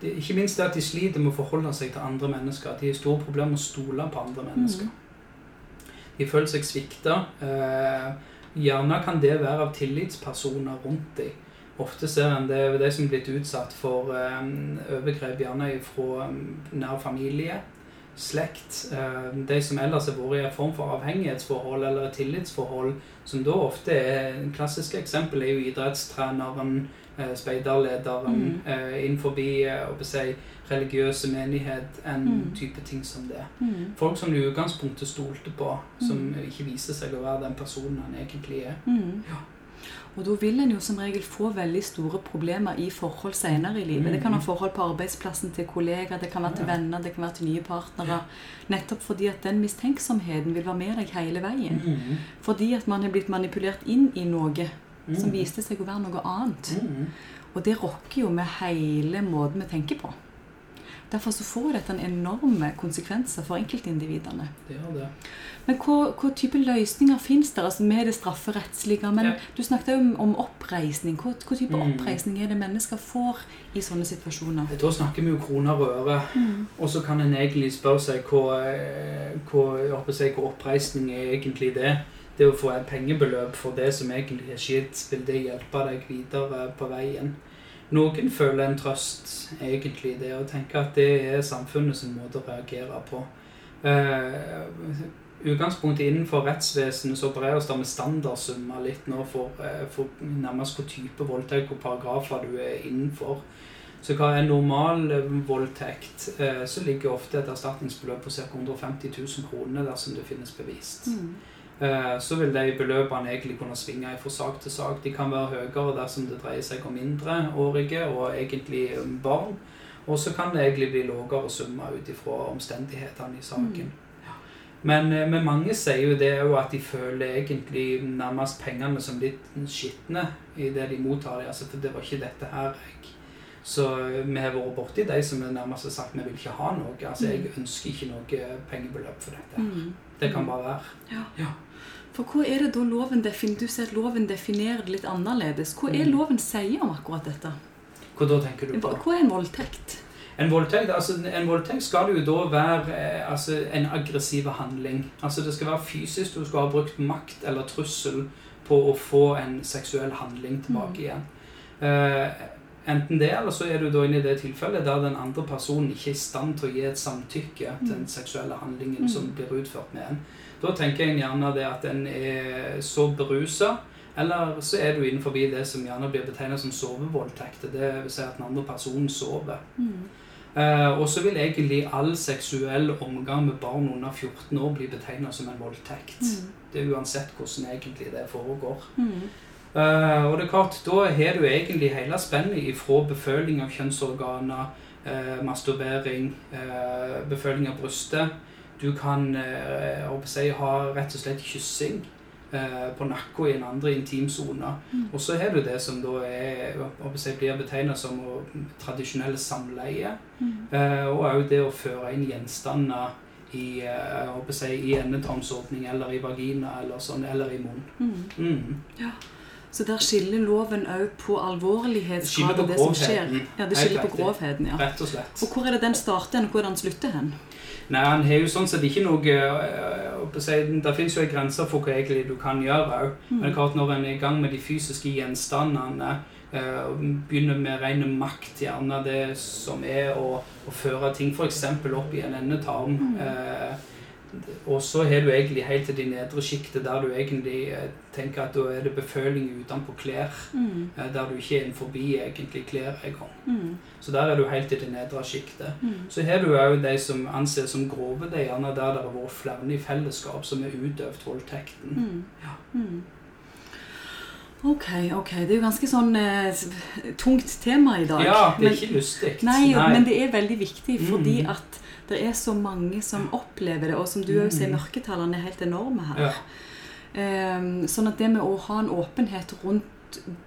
Det, ikke minst det at de sliter med å forholde seg til andre mennesker. De har store problemer med å stole på andre mennesker. De føler seg svikta. Eh, gjerne kan det være av tillitspersoner rundt dem. Ofte ser en det de som er blitt utsatt for eh, overgrep gjerne fra nær familie, slekt. Eh, de som ellers har vært i en form for avhengighetsforhold eller tillitsforhold, som da ofte er Klassiske eksempel er jo idrettstreneren, eh, speiderlederen Mm. eh, innenfor eh, si, religiøse menighet, en Mm. type ting som det. Mm. Folk som du i utgangspunktet stolte på, som Mm. ikke viser seg å være den personen han egentlig er. Mm. Ja. Og da vil en jo som regel få veldig store problemer i forhold senere i livet. Det kan være Mhm. forhold på arbeidsplassen til kollegaer, det kan være til venner, det kan være til nye partnere. Nettopp fordi at den mistenksomheten vil være med deg hele veien. Mm. Fordi at man er blitt manipulert inn i noe som Mm. viste seg å være noe annet. Mm. Og det rokker jo med hele måten vi tenker på. Derfor så får dette en enorme konsekvenser for enkeltindividene. Det er det. Men hva, hva type løsninger fins der altså med det strafferettslige? Men Ja. du snakket jo om, om oppreisning. Hva, hva type Mm. oppreisning er det mennesker får i sånne situasjoner? Da snakker vi jo kroner og øre. Og så kan en egentlig spørre seg hva, eh, hva, hva oppreisning er egentlig det. Det å få et pengebeløp for det som egentlig er skitt, vil det hjelpe deg videre på veien? Noen føler en trøst, egentlig, det å tenke at det er samfunnet sin måte å reagere på. Uh, utgangspunktet innenfor rettsvesenet så opereres det med standardsummer litt nå for, uh, for nærmest hvor type voldtekt og paragrafer du er innenfor. Så hva er normal voldtekt, eh, så ligger ofte et erstatningsbeløp på ca. 150 000 kroner dersom det finnes bevist. Mm. Eh, Så vil de beløpene egentlig kunne svinge fra sak til sak. De kan være høyere dersom det dreier seg om mindreårige og egentlig barn. Og så kan det egentlig bli lavere summer ut ifra omstendighetene i saken. Men, eh, men mange sier jo det òg at de føler egentlig nærmest pengene som litt skitne i det de mottar. Altså, for det var ikke dette her jeg Så eh, vi har vært borti de som nærmest har sagt vi vil ikke ha noe. Altså jeg ønsker ikke noe pengebeløp for dette. Mm. Det kan bare være. Ja. Ja. For hva er det da loven definerer? Du sier at loven definerer det litt annerledes. Hva er Mm. loven sier om akkurat dette? Hva da tenker du på? Hva er en voldtekt? En voldtekt, altså, en voldtekt skal jo da være eh, altså, en aggressiv handling. Altså Det skal være fysisk. Du skal ha brukt makt eller trussel på å få en seksuell handling tilbake Mm. igjen. Eh, enten det, eller så er du da inne i det tilfellet der den andre personen ikke er i stand til å gi et samtykke til den seksuelle handlingen Mm. som blir utført med en. Da tenker jeg gjerne det at en er så berusa, eller så er du innenfor det som gjerne blir betegnet som sovevoldtekt. Det vil si at den andre personen sover. Mm. Uh, og så vil egentlig all seksuell omgang med barn under 14 år bli betegnet som en voldtekt. Mm. Det er uansett hvordan egentlig det foregår. Mm. Uh, og det er klart, da har du egentlig hele spennet ifra beføling av kjønnsorganer, uh, masturbering, uh, beføling av brystet. Du kan eh, si, ha rett og slett kyssing eh, på nakken i en andre intimsone. Mm. Og så har du det som da er, jeg blir betegnet som tradisjonelle samleie. Mm. Eh, og òg det å føre inn gjenstander i, jeg i endetarmsåpning eller i vagina eller sånn, eller i munn. Mm. Mm. Så der skiller loven òg på alvorlighetsgrad og det som skjer. Ja, det skiller på grovheten, ja. Rett og slett. Og hvor er det den starter hen, og hvor er det den slutter hen? Nei, han har jo sånn sett ikke noe eh, håper å si, Det fins jo en grense for hva egentlig du kan gjøre òg. Men Mm. klart når en er i gang med de fysiske gjenstandene eh, og begynner med ren makt, gjerne det som er å, å føre ting f.eks. opp i en endetarm Mm. Og så har du egentlig helt til de nedre sjiktet der du egentlig eh, tenker at da er det beføling utenpå klær. Mm. eh, Der du ikke er forbi egentlig klær engang. Mm. Så der er du helt til det nedre sjiktet. Mm. Så har du òg de som anses som grove, er gjerne der det har vært flere i fellesskap som har utøvd voldtekten. Mm. Ja. Mm. Ok, ok. Det er jo ganske sånn eh, tungt tema i dag. Ja, det er Men- ikke lystig. Nei, men det er veldig viktig fordi Mm. at det er så mange som opplever det, og som du òg sier, Mm. mørketallene er helt enorme her. Ja. Um, sånn at det med å ha en åpenhet rundt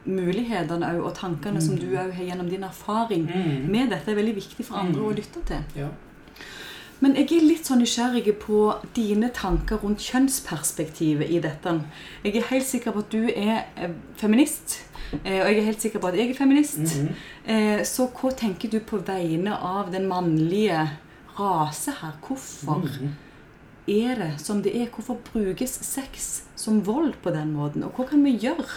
mulighetene og tankene som Mm. du òg har gjennom din erfaring Mm. med dette, er veldig viktig for andre Mm. å lytte til. Ja. Men jeg er litt sånn nysgjerrig på dine tanker rundt kjønnsperspektivet i dette. Jeg er helt sikker på at du er eh, feminist, eh, og jeg er helt sikker på at jeg er feminist. Mm -hmm. Så hva tenker du på vegne av den mannlige rase her? Hvorfor mm. er det som det er? Hvorfor brukes sex som vold på den måten? Og hva kan vi gjøre?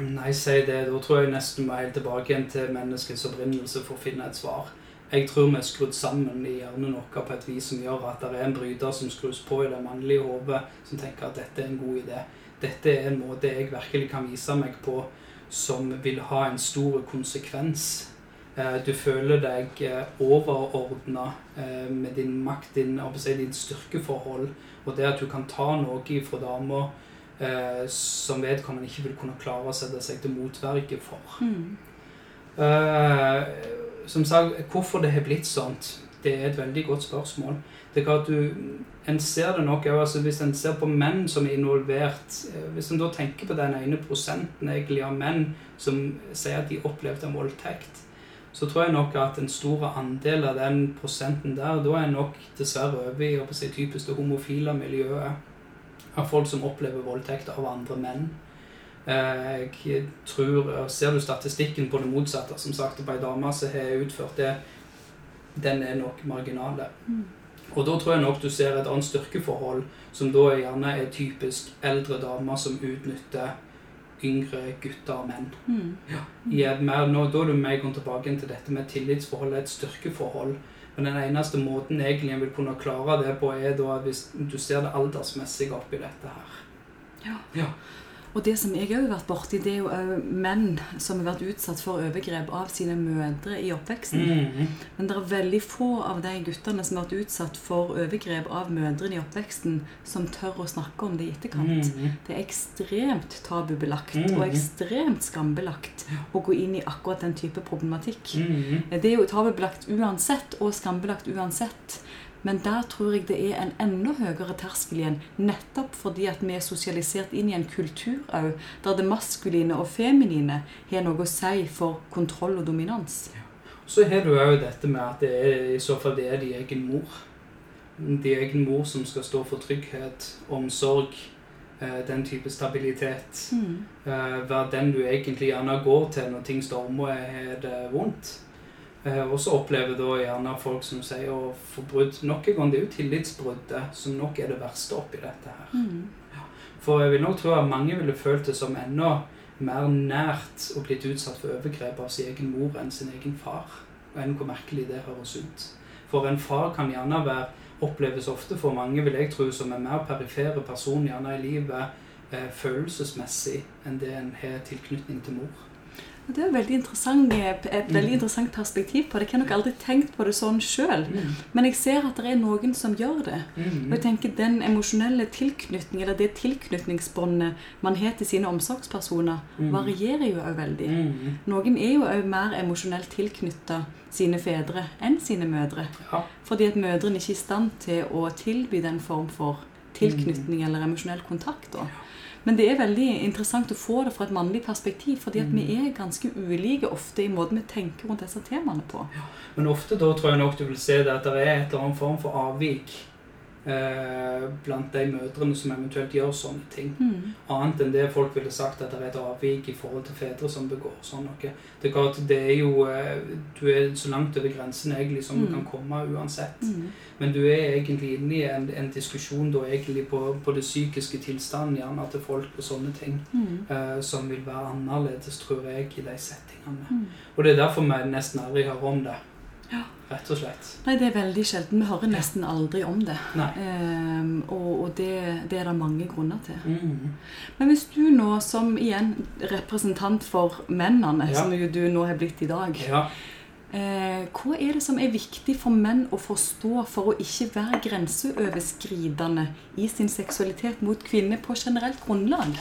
Nei, si det. Da tror jeg nesten vi må helt tilbake igjen til menneskets opprinnelse for å finne et svar. Jeg tror vi er skrudd sammen i hjernen vår på et vis som gjør at det er en bryter som skrus på i det mannlige hodet, som tenker at dette er en god idé. Dette er en måte jeg virkelig kan vise meg på som vil ha en stor konsekvens. Eh, du føler deg eh, overordna eh, med din makt, din, din styrkeforhold, og det at du kan ta noe fra dama eh, som vedkommende ikke vil kunne klare å sette seg til motverge for. Mm. Som sagt, hvorfor det har blitt sånt, det er et veldig godt spørsmål. Det er at du, En ser det nok altså Hvis en ser på menn som er involvert Hvis en da tenker på den ene prosenten egentlig av menn som sier at de opplevde en voldtekt, så tror jeg nok at en stor andel av den prosenten der, da er nok dessverre over i si, typisk det homofile miljøet av folk som opplever voldtekt av andre menn. Eh, jeg tror, Ser du statistikken på det motsatte, som sagt, på ei dame som har utført det, den er nok marginale. Mm. Og da tror jeg nok du ser et annet styrkeforhold, som da gjerne er typisk eldre damer som utnytter yngre gutter og menn. Mm. Ja, mer, nå, da er du med kommet tilbake til dette med tillitsforhold, et styrkeforhold. Men den eneste måten egentlig en vil kunne klare det på, er da hvis du ser det aldersmessige oppi dette her. Ja. Ja. Og det som jeg òg har vært borti, det er jo menn som har vært utsatt for overgrep av sine mødre i oppveksten. Mhm. Men det er veldig få av de guttene som har vært utsatt for overgrep av mødrene i oppveksten, som tør å snakke om det i etterkant. Mhm. Det er ekstremt tabubelagt Mhm. og ekstremt skambelagt å gå inn i akkurat den type problematikk. Mhm. Det er jo tabubelagt uansett, og skambelagt uansett. Men der tror jeg det er en enda høyere terskel igjen, nettopp fordi at vi er sosialisert inn i en kultur òg, der det maskuline og feminine har noe å si for kontroll og dominans. Så har du òg dette med at det er, i så fall det er de egen mor. De egen mor som skal stå for trygghet, omsorg, eh, den type stabilitet. Mm. Eh, Være den du egentlig gjerne går til når ting stormer og er det vondt. Eh, Og så opplever da gjerne folk som sier å få brudd Nok en gang, det er jo tillitsbruddet som nok er det verste oppi dette her. Mm. For jeg vil nok tro at mange ville følt det som enda mer nært å blitt utsatt for overgrep av sin egen mor enn sin egen far. Og enn hvor merkelig det høres ut. For en far kan gjerne være, oppleves ofte for mange, vil jeg tro, som en mer perifere person gjerne i livet eh, følelsesmessig enn det en har tilknytning til mor. Det er et veldig, interessant, et veldig Mm. interessant perspektiv på det. Jeg har nok aldri tenkt på det sånn sjøl. Men jeg ser at det er noen som gjør det. Mm. Og jeg tenker Den emosjonelle tilknytningen, eller det tilknytningsbåndet man har til sine omsorgspersoner, Mm. varierer jo òg veldig. Mm. Noen er jo òg mer emosjonelt tilknytta sine fedre enn sine mødre. Fordi at mødrene ikke er i stand til å tilby den form for tilknytning eller emosjonell kontakt. Da. Men det er veldig interessant å få det fra et mannlig perspektiv, fordi at vi er ganske ulike ofte i måten vi tenker rundt disse temaene på. Men ofte da tror jeg nok du vil se det at det er et eller annet form for avvik eh, blant de mødrene som eventuelt gjør sånne ting. Mm. Annet enn det folk ville sagt at det er et avvik i forhold til fedre som begår sånn noe. Det er klart, det er jo eh, Du er så langt over grensen egentlig som du Mm. kan komme uansett. Mm. Men du er egentlig inne i en, en diskusjon da egentlig på, på det psykiske tilstanden gjerne til folk og sånne ting. Mm. eh, som vil være annerledes, tror jeg, i de settingene. Mm. Og det er derfor vi nesten aldri hører om det. Ja. Rett og slett. Nei, det er veldig sjelden. Vi hører nesten aldri om det. Ehm, og og det, det er det mange grunner til. Mm. Men hvis du nå, som igjen representant for mennene, Ja. som jo du nå har blitt i dag Ja. eh, Hva er det som er viktig for menn å forstå for å ikke være grenseoverskridende i sin seksualitet mot kvinner på generelt grunnlag?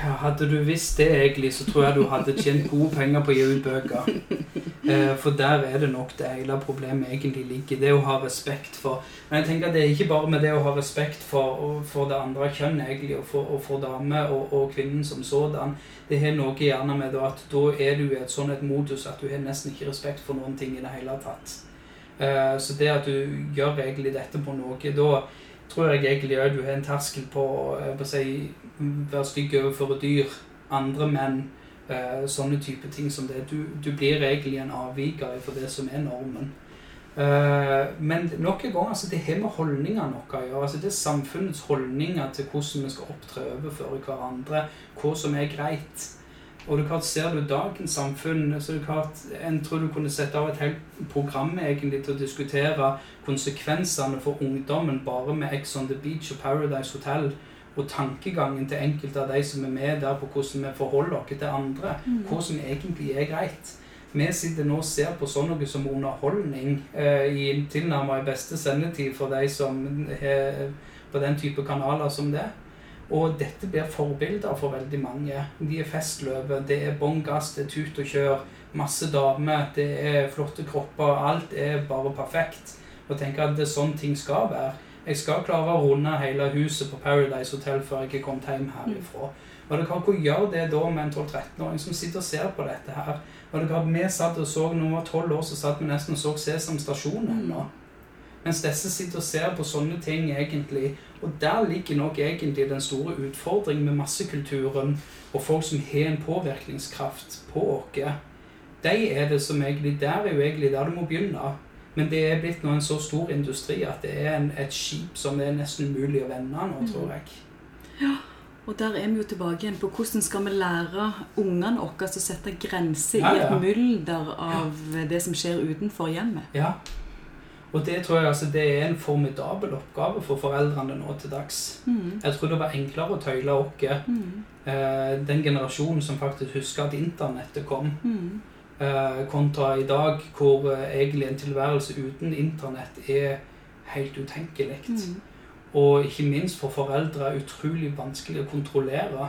Hadde du visst det egentlig, så tror jeg du hadde tjent gode penger på å gi ut bøker. Eh, for der er det nok det hele problemet egentlig ligger. Det å ha respekt for Men jeg tenker at det er ikke bare med det å ha respekt for, for det andre kjønn, egentlig, og for, og for dame og, og kvinnen som sådan. Det har noe gjerne med at da er du i et sånn et modus at du har nesten ikke respekt for noen ting i det hele tatt. Eh, så det at du gjør egentlig dette på noe, da tror jeg egentlig òg du har en terskel på på å si, være stygg overfor dyr, andre menn, eh, sånne type ting som det. Du, du blir egentlig en avviker for det som er normen. Eh, men nok en gang, altså, det har med holdninger noe å gjøre. Altså, det er samfunnets holdninger til hvordan vi skal opptre overfor hverandre, hva som er greit. Og det er klart, Ser du dagens samfunn, så er klart, en tror du kunne sette av et helt program egentlig til å diskutere konsekvensene for ungdommen bare med Ex on the Beach og Paradise Hotel og tankegangen til enkelte av de som er med der på hvordan vi forholder oss til andre, Mm. hva som egentlig er greit. Vi sitter nå og ser på sånn noe som underholdning eh, i tilnærmet beste sendetid for de som er på den type kanaler som det. Og dette blir forbilder for veldig mange. De er festløve, det er bånn gass, det er tut og kjør, masse damer, det er flotte kropper, alt er bare perfekt. Og tenker at det er sånn ting skal være. Jeg skal klare å runde hele huset på Paradise Hotel før jeg er kommet hjem herifra. Og dere kan ikke gjøre det da med en 12-13-åring som sitter og ser på dette her. Og dere kan, vi satt og så, når vi var 12 år, så satt vi nesten og så Sesam Stasjon ennå. Mens disse sitter og ser på sånne ting egentlig. Og der ligger nok egentlig den store utfordringen med massekulturen og folk som har en påvirkningskraft på oss. De er det som egentlig, Der er jo egentlig der du må begynne. Men det er blitt nå en så stor industri at det er en, et skip som er nesten umulig å vende nå, tror jeg. Ja, Og der er vi jo tilbake igjen på hvordan skal vi lære ungene våre å sette grenser Ja, i et mylder av det som skjer utenfor hjemmet. Ja. Og det tror jeg altså, det er en formidabel oppgave for foreldrene nå til dags. Mm. Jeg tror det var enklere å tøyle oss, Mm. eh, den generasjonen som faktisk husker at internettet kom, Mm. Eh, kontra i dag, hvor eh, egentlig en tilværelse uten internett er helt utenkelig. Mm. Og ikke minst for foreldre utrolig vanskelig å kontrollere.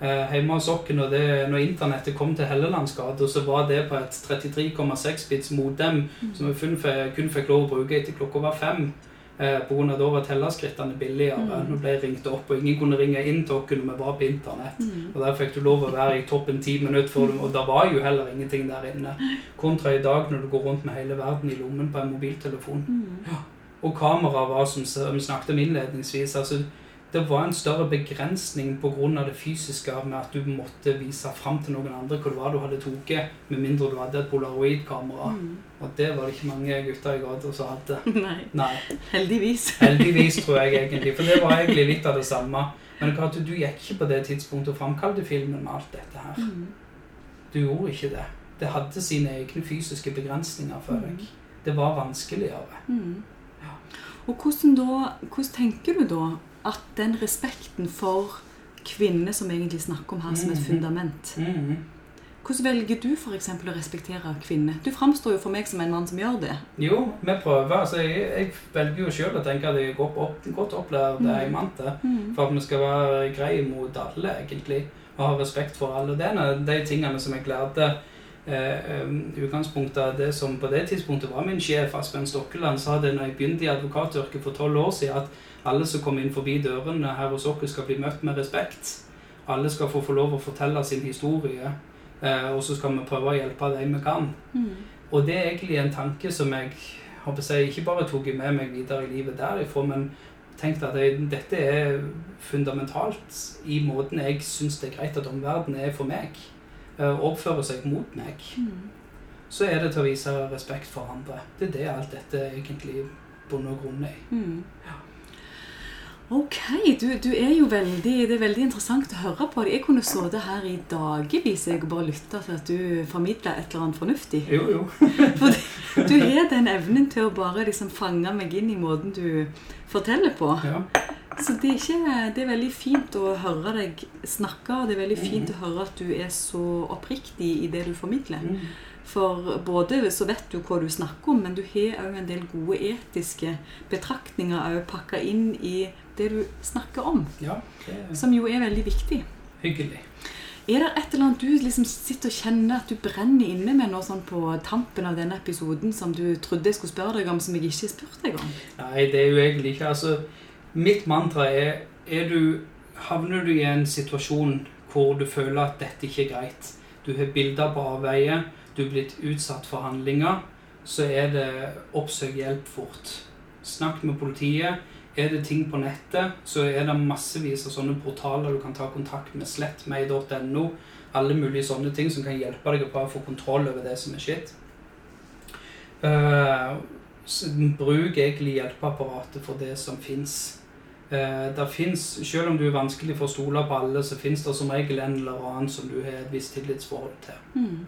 Eh, hjemme hos oss, når, det- når internettet kom til Hellelandsgata, så var det på et 33,6 bits modem som vi kun fikk lov å bruke etter klokka var fem. Eh, av da var tellerskrittene billigere. Mm. Nå ble jeg ringt opp, og ingen kunne ringe inn til oss når vi var på internett. Mm. Og Der fikk du lov å være i toppen ti minutter, før du, og det var jo heller ingenting der inne. Kontra i dag, når du går rundt med hele verden i lommen på en mobiltelefon. Mm. Og kamera var, som vi snakket om innledningsvis, altså det var en større begrensning pga. det fysiske med at du måtte vise fram til noen andre hva det var du hadde tatt, med mindre du hadde et polaroidkamera. Mm. Og det var det ikke mange gutter i gata som hadde. Nei, Nei, heldigvis. heldigvis tror jeg egentlig, for det var egentlig litt av det samme. Men hva du gikk ikke på det tidspunktet og framkalte filmen med alt dette her. Mm. Du gjorde ikke det. Det hadde sine egne fysiske begrensninger for deg. Mm. Det var vanskeligere. Mm. Og hvordan, da, hvordan tenker du da at den respekten for kvinner som egentlig snakker om her som et Mhm. fundament Mhm. Hvordan velger du for eksempel å respektere kvinner? Du framstår jo for meg som en mann som gjør det. Jo, vi prøver. Altså, jeg, jeg velger jo sjøl å tenke at jeg er godt, opp, godt opplært Mm. eimante. Mm. For at vi skal være greie mot alle, egentlig. Og ha respekt for alle. Det er de tingene som jeg lærte eh, um, utgangspunktet av det som på det tidspunktet var min sjef, Aspen Stokkeland, sa det når jeg begynte i advokatyrket for tolv år siden, at alle som kommer inn forbi dørene her hos oss, skal bli møtt med respekt. Alle skal få få lov å fortelle sin historie, og så skal vi prøve å hjelpe dem vi kan. Mm. Og det er egentlig en tanke som jeg håper jeg, ikke bare tok med meg videre i livet derifra, men tenkte at jeg, dette er fundamentalt i måten jeg syns det er greit at omverdenen er for meg. eh, Oppfører seg mot meg. Mm. Så er det til å vise respekt for andre. Det er det alt dette egentlig bunner og grunn i. Mm. Ok, du, du er jo veldig, det er veldig interessant å høre på. Jeg kunne sittet her i dagevis og bare lytta til at du formidla et eller annet fornuftig. Jo, jo. For du har den evnen til å bare liksom fange meg inn i måten du forteller på. Ja. Så det er, ikke, det er veldig fint å høre deg snakke, og det er veldig fint å høre at du er så oppriktig i det du formidler. Mm. For både så vet du hva du snakker om, men du har òg en del gode etiske betraktninger òg pakka inn i det du snakker om, ja det som jo er veldig viktig. hyggelig. Er det et eller annet du liksom sitter og kjenner at du brenner inne med nå sånn på tampen av denne episoden som du trodde jeg skulle spørre deg om, som jeg ikke har spurt deg om? Nei, det er jo egentlig ikke Altså, mitt mantra er, er du, Havner du i en situasjon hvor du føler at dette ikke er greit, du har bilder på avveie, du er blitt utsatt for handlinger, så er det oppsøk hjelp fort. Snakk med politiet. Er det ting på nettet, så er det massevis av sånne portaler du kan ta kontakt med. Slettmeg.no. Alle mulige sånne ting som kan hjelpe deg å bare få kontroll over det som er skitt. Uh, bruk egentlig hjelpeapparatet for det som fins. Uh, finnes, selv om du er vanskelig for å stole på alle, så fins det som regel en eller annen som du har et visst tillitsforhold til. Mm.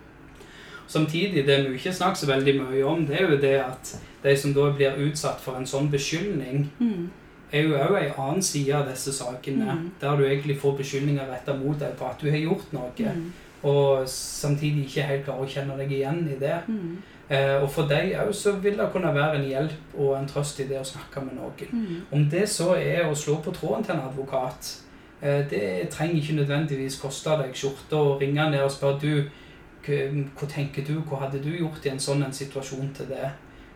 Samtidig, det vi ikke snakker så veldig mye om, det er jo det at de som da blir utsatt for en sånn beskyldning, Mm. Er jo òg en annen side av disse sakene, Mm. der du egentlig får beskyldninger retta mot deg på at du har gjort noe, Mm. og samtidig ikke helt klarer å kjenne deg igjen i det. Mm. Eh, og for deg òg så vil det kunne være en hjelp og en trøst i det å snakke med noen. Mm. Om det så er å slå på tråden til en advokat, eh, det trenger ikke nødvendigvis koste deg skjorta og ringe ned og spørre du, hva, hva tenker du, hva hadde du gjort i en sånn en situasjon til det?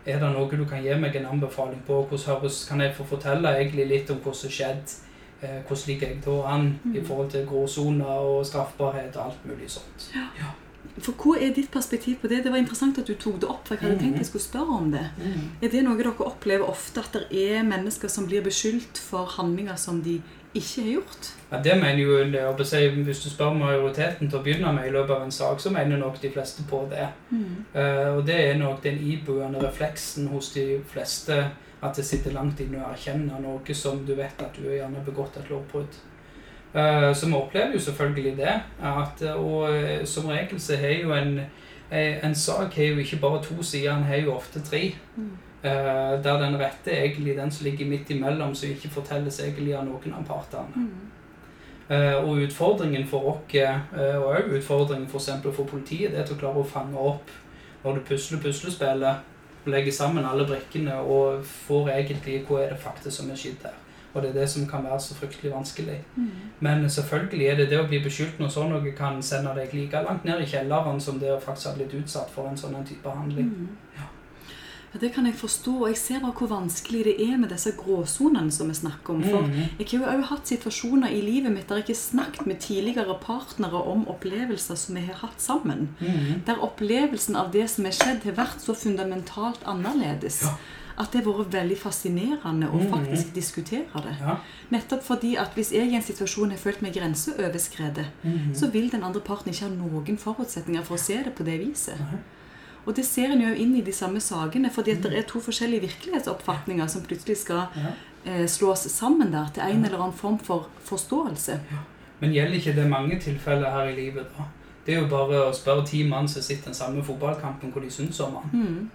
Er det noe du kan gi meg en anbefaling på? Høres, kan jeg få fortelle egentlig litt om hvordan det skjedde? Eh, hvordan ligger jeg da an i Mm. forhold til gråsoner og straffbarhet og alt mulig sånt? For Hva er ditt perspektiv på det? Det var interessant at du tok det opp. for Jeg hadde mm. tenkt jeg skulle spørre om det. Er det noe dere opplever ofte, at det er mennesker som blir beskyldt for handlinger som de ikke har gjort? Ja, det mener jo, jeg si, Hvis du spør majoriteten til å begynne med i løpet av en sak, så mener nok de fleste på det. Eh, og det er nok den iboende refleksen hos de fleste at det sitter langt inne å erkjenne noe som du vet at du gjerne har begått et lovbrudd. Uh, så vi opplever jo selvfølgelig det. At, og eh, som regel så har jo en, en, en sak har jo ikke bare to sider, den har jo ofte tre. Mm. Eh, der den rette er egentlig den som ligger midt imellom, som ikke fortelles egentlig av noen av partene. Mm. Uh, og utfordringen for oss, uh, og også utfordringen for, for politiet, det er til å klare å fange opp når du pusler puslespillet, legger sammen alle brikkene og får egentlig hva er det faktisk som er skjedd her. Og det er det som kan være så fryktelig vanskelig. Mm. Men selvfølgelig er det det å bli beskyldt når sånn noe kan sende deg like langt ned i kjelleren som det å faktisk ha blitt utsatt for en sånn type handling. Mm. Ja, Det kan jeg forstå. Og jeg ser bare hvor vanskelig det er med disse gråsonene som vi snakker om. For Mhm. jeg har jo også hatt situasjoner i livet mitt der jeg ikke har snakket med tidligere partnere om opplevelser som vi har hatt sammen. Mhm. Der opplevelsen av det som har skjedd, har vært så fundamentalt annerledes. Ja. At det har vært veldig fascinerende å Mhm. faktisk diskutere det. Ja. Nettopp fordi at hvis jeg i en situasjon har følt meg grenseoverskredet, så vil den andre parten ikke ha noen forutsetninger for å se det på det viset. Og det ser en jo inn i de samme sakene, fordi at det er to forskjellige virkelighetsoppfatninger som plutselig skal eh, slås sammen der til en eller annen form for forståelse. Men gjelder ikke det mange tilfeller her i livet, da? Det er jo bare å spørre ti mann som sitter den samme fotballkampen, hvor de syns om han. Mm.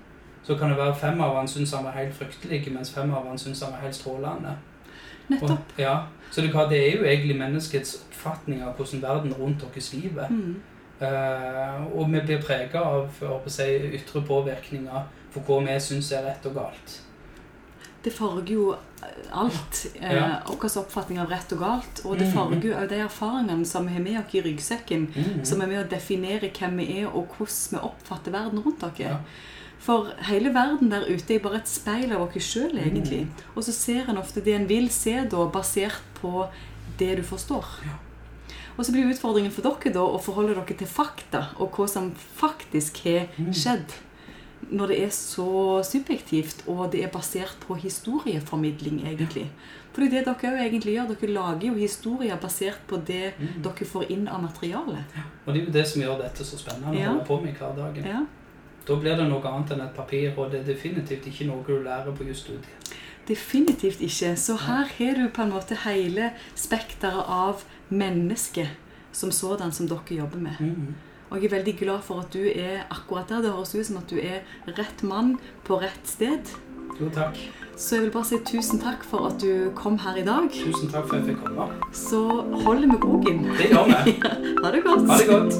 Så kan det være fem av han syns han var helt fryktelig, mens fem av han syns han var helt strålende. Nettopp. Og, ja. Så det, er det er jo egentlig menneskets oppfatning av hvordan verden rundt oss lever. Mm. Eh, og vi blir prega av for å si, ytre påvirkninger for hva vi syns er rett og galt. Det farger jo alt. Eh, Ja. Vår oppfatning av rett og galt. Og det Mhm. farger også de erfaringene som vi har med oss i ryggsekken, Mhm. som er med å definere hvem vi er, og hvordan vi oppfatter verden rundt oss. Ja. For hele verden der ute er bare et speil av oss sjøl, egentlig. Mm. Og så ser en ofte det en vil se, da, basert på det du forstår. Ja. Og så blir utfordringen for dere da å forholde dere til fakta, og hva som faktisk har Mhm. skjedd. Når det er så subjektivt, og det er basert på historieformidling, egentlig. For det er det dere også egentlig gjør. Dere lager jo historier basert på det mm. dere får inn av materiale. Og det er jo det som gjør dette så spennende å Ja. holde på med i hverdagen. Ja. Da blir det noe annet enn et papir, og det er definitivt ikke noe du lærer på jusstudiet. Definitivt ikke. Så her har du på en måte hele spekteret av mennesket som sådan som dere jobber med. Mhm. Og jeg er veldig glad for at du er akkurat der. Det høres ut som at du er rett mann på rett sted. Jo, takk. Så jeg vil bare si tusen takk for at du kom her i dag. Tusen takk for at jeg fikk komme. Så holder vi boken. Det gjør vi. Ha det godt. Ha det godt.